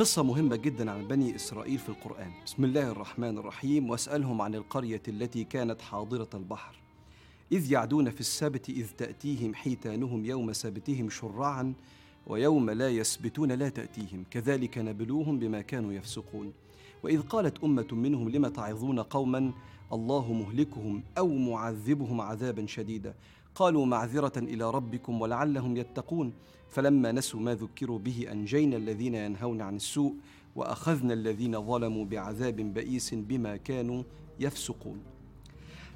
قصة مهمة جدا عن بني إسرائيل في القرآن. بسم الله الرحمن الرحيم. واسألهم عن القرية التي كانت حاضرة البحر. إذ يعدون في السبت إذ تأتيهم حيتانهم يوم سبتهم شرعا ويوم لا يسبتون لا تأتيهم. كذلك نبلوهم بما كانوا يفسقون. وإذ قالت أمة منهم لم تعظون قوما الله مهلكهم أو معذبهم عذابا شديدا. قالوا معذرة إلى ربكم ولعلهم يتقون. فلما نسوا ما ذكروا به أنجينا الذين ينهون عن السوء وأخذنا الذين ظلموا بعذاب بئيس بما كانوا يفسقون.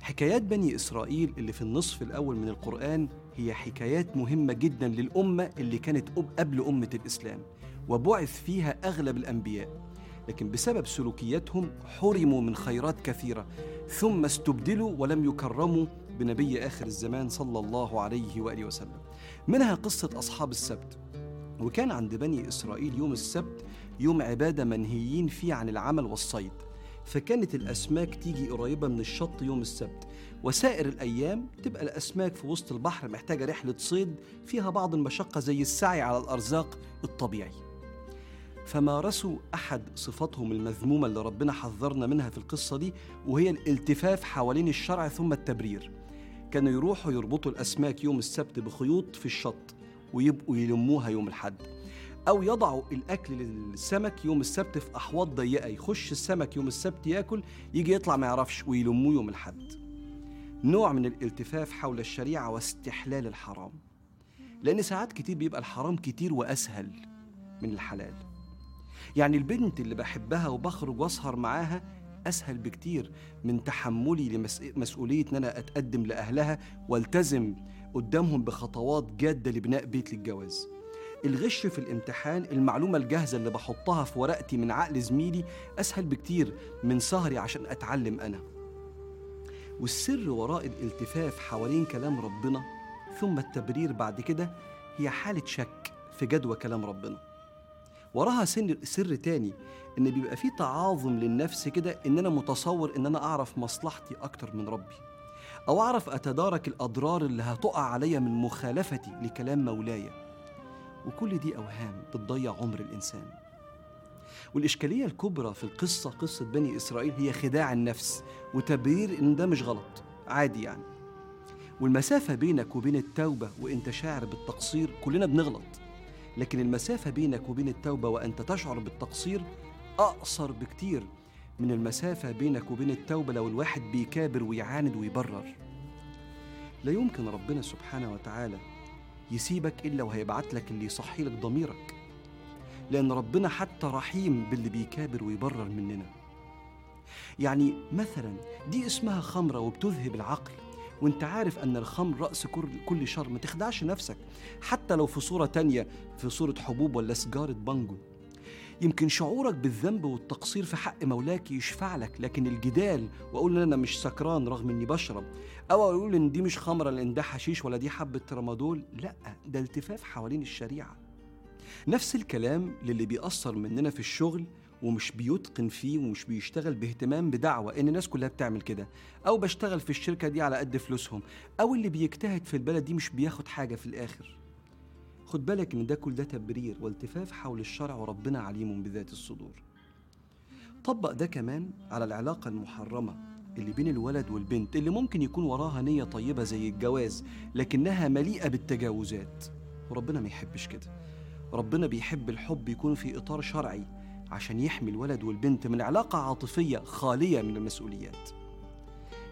حكايات بني إسرائيل اللي في النصف الأول من القرآن هي حكايات مهمة جدا للأمة اللي كانت قبل أمة الإسلام وبعث فيها أغلب الأنبياء. لكن بسبب سلوكياتهم حرموا من خيرات كثيرة ثم استبدلوا ولم يكرموا بنبي آخر الزمان صلى الله عليه وآله وسلم. منها قصة أصحاب السبت. وكان عند بني إسرائيل يوم السبت يوم عبادة منهيين فيه عن العمل والصيد. فكانت الأسماك تيجي قريبة من الشط يوم السبت. وسائر الأيام تبقى الأسماك في وسط البحر محتاجة رحلة صيد فيها بعض المشقة زي السعي على الأرزاق الطبيعي. فمارسوا أحد صفاتهم المذمومة اللي ربنا حذرنا منها في القصة دي وهي الالتفاف حوالين الشرع ثم التبرير. كانوا يروحوا يربطوا الأسماك يوم السبت بخيوط في الشط ويبقوا يلموها يوم الحد أو يضعوا الأكل للسمك يوم السبت في أحواض ضيقة يخش السمك يوم السبت ياكل يجي يطلع ما يعرفش ويلموه يوم الحد نوع من الالتفاف حول الشريعة واستحلال الحرام. لأن ساعات كتير بيبقى الحرام كتير وأسهل من الحلال. يعني البنت اللي بحبها وبخرج واسهر معاها أسهل بكتير من تحملي لمسؤوليه إن أنا أتقدم لأهلها والتزم قدامهم بخطوات جادة لبناء بيت للجواز. الغش في الامتحان المعلومة الجاهزة اللي بحطها في ورقتي من عقل زميلي أسهل بكتير من سهري عشان أتعلم أنا. والسر وراء الالتفاف حوالين كلام ربنا ثم التبرير بعد كده هي حالة شك في جدوى كلام ربنا. وراها سن سر تاني إن بيبقى في تعاظم للنفس كده إن أنا متصور إن أنا أعرف مصلحتي أكتر من ربي. أو أعرف أتدارك الأضرار اللي هتقع عليا من مخالفتي لكلام مولاي. وكل دي أوهام بتضيع عمر الإنسان. والإشكالية الكبرى في القصة قصة بني إسرائيل هي خداع النفس وتبرير إن ده مش غلط. عادي يعني. والمسافة بينك وبين التوبة وإنت شاعر بالتقصير كلنا بنغلط. لكن المسافة بينك وبين التوبة وأنت تشعر بالتقصير أقصر بكتير من المسافة بينك وبين التوبة لو الواحد بيكابر ويعاند ويبرر. لا يمكن ربنا سبحانه وتعالى يسيبك إلا وهيبعت لك اللي يصحي لك ضميرك لأن ربنا حتى رحيم باللي بيكابر ويبرر مننا. يعني مثلا دي اسمها خمرة وبتذهب العقل. وانت عارف ان الخمر رأس كل شر. ما تخدعش نفسك. حتى لو في صورة تانية في صورة حبوب ولا سجارة بانجو. يمكن شعورك بالذنب والتقصير في حق مولاك يشفع لك لكن الجدال وأقول إن أنا مش سكران رغم إني بشرب. أو أقول إن دي مش خمرة لأن ده حشيش ولا دي حبة ترامادول لأ ده التفاف حوالين الشريعة. نفس الكلام للي بيأثر مننا في الشغل ومش بيتقن فيه ومش بيشتغل باهتمام بدعوة إن الناس كلها بتعمل كده. أو بشتغل في الشركة دي على قد فلوسهم. أو اللي بيجتهد في البلد دي مش بياخد حاجة في الآخر. خد بالك إن ده كل ده تبرير والتفاف حول الشرع وربنا عليم بذات الصدور. طبق ده كمان على العلاقة المحرمة اللي بين الولد والبنت اللي ممكن يكون وراها نية طيبة زي الجواز لكنها مليئة بالتجاوزات. وربنا ما يحبش كده. ربنا بيحب الحب يكون في إطار شرعي. عشان يحمي الولد والبنت من علاقة عاطفية خالية من المسؤوليات.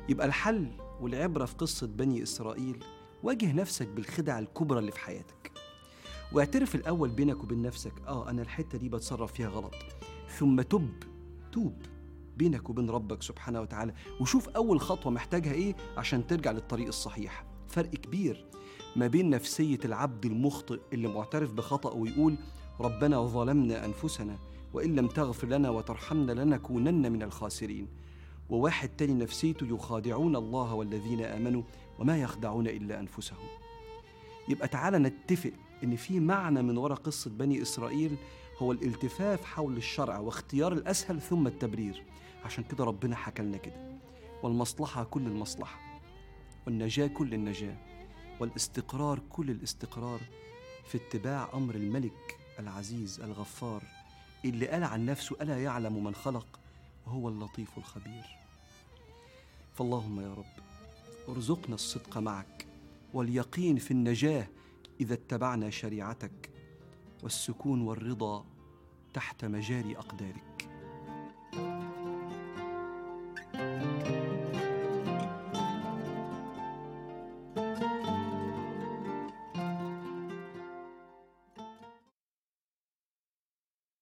يبقى الحل والعبرة في قصة بني إسرائيل واجه نفسك بالخدع الكبرى اللي في حياتك. واعترف الأول بينك وبين نفسك آه أنا الحتة دي بتصرف فيها غلط. ثم تب توب بينك وبين ربك سبحانه وتعالى وشوف أول خطوة محتاجها إيه عشان ترجع للطريق الصحيح. فرق كبير ما بين نفسية العبد المخطئ اللي معترف بخطأه ويقول ربنا ظلمنا أنفسنا وإن لم تغفر لنا وترحمنا لنكونن من الخاسرين. وواحد تاني نفسيته يخادعون الله والذين آمنوا وما يخدعون إلا أنفسهم. يبقى تعالى نتفق إن في معنى من وراء قصة بني إسرائيل هو الالتفاف حول الشرع واختيار الأسهل ثم التبرير. عشان كده ربنا حكى لنا كده. والمصلحة كل المصلحة. والنجاة كل النجاة. والاستقرار كل الاستقرار في اتباع أمر الملك العزيز الغفار اللي قال عن نفسه ألا يعلم من خلق وهو اللطيف الخبير. فاللهم يا رب ارزقنا الصدق معك واليقين في النجاة إذا اتبعنا شريعتك والسكون والرضا تحت مجاري أقدارك.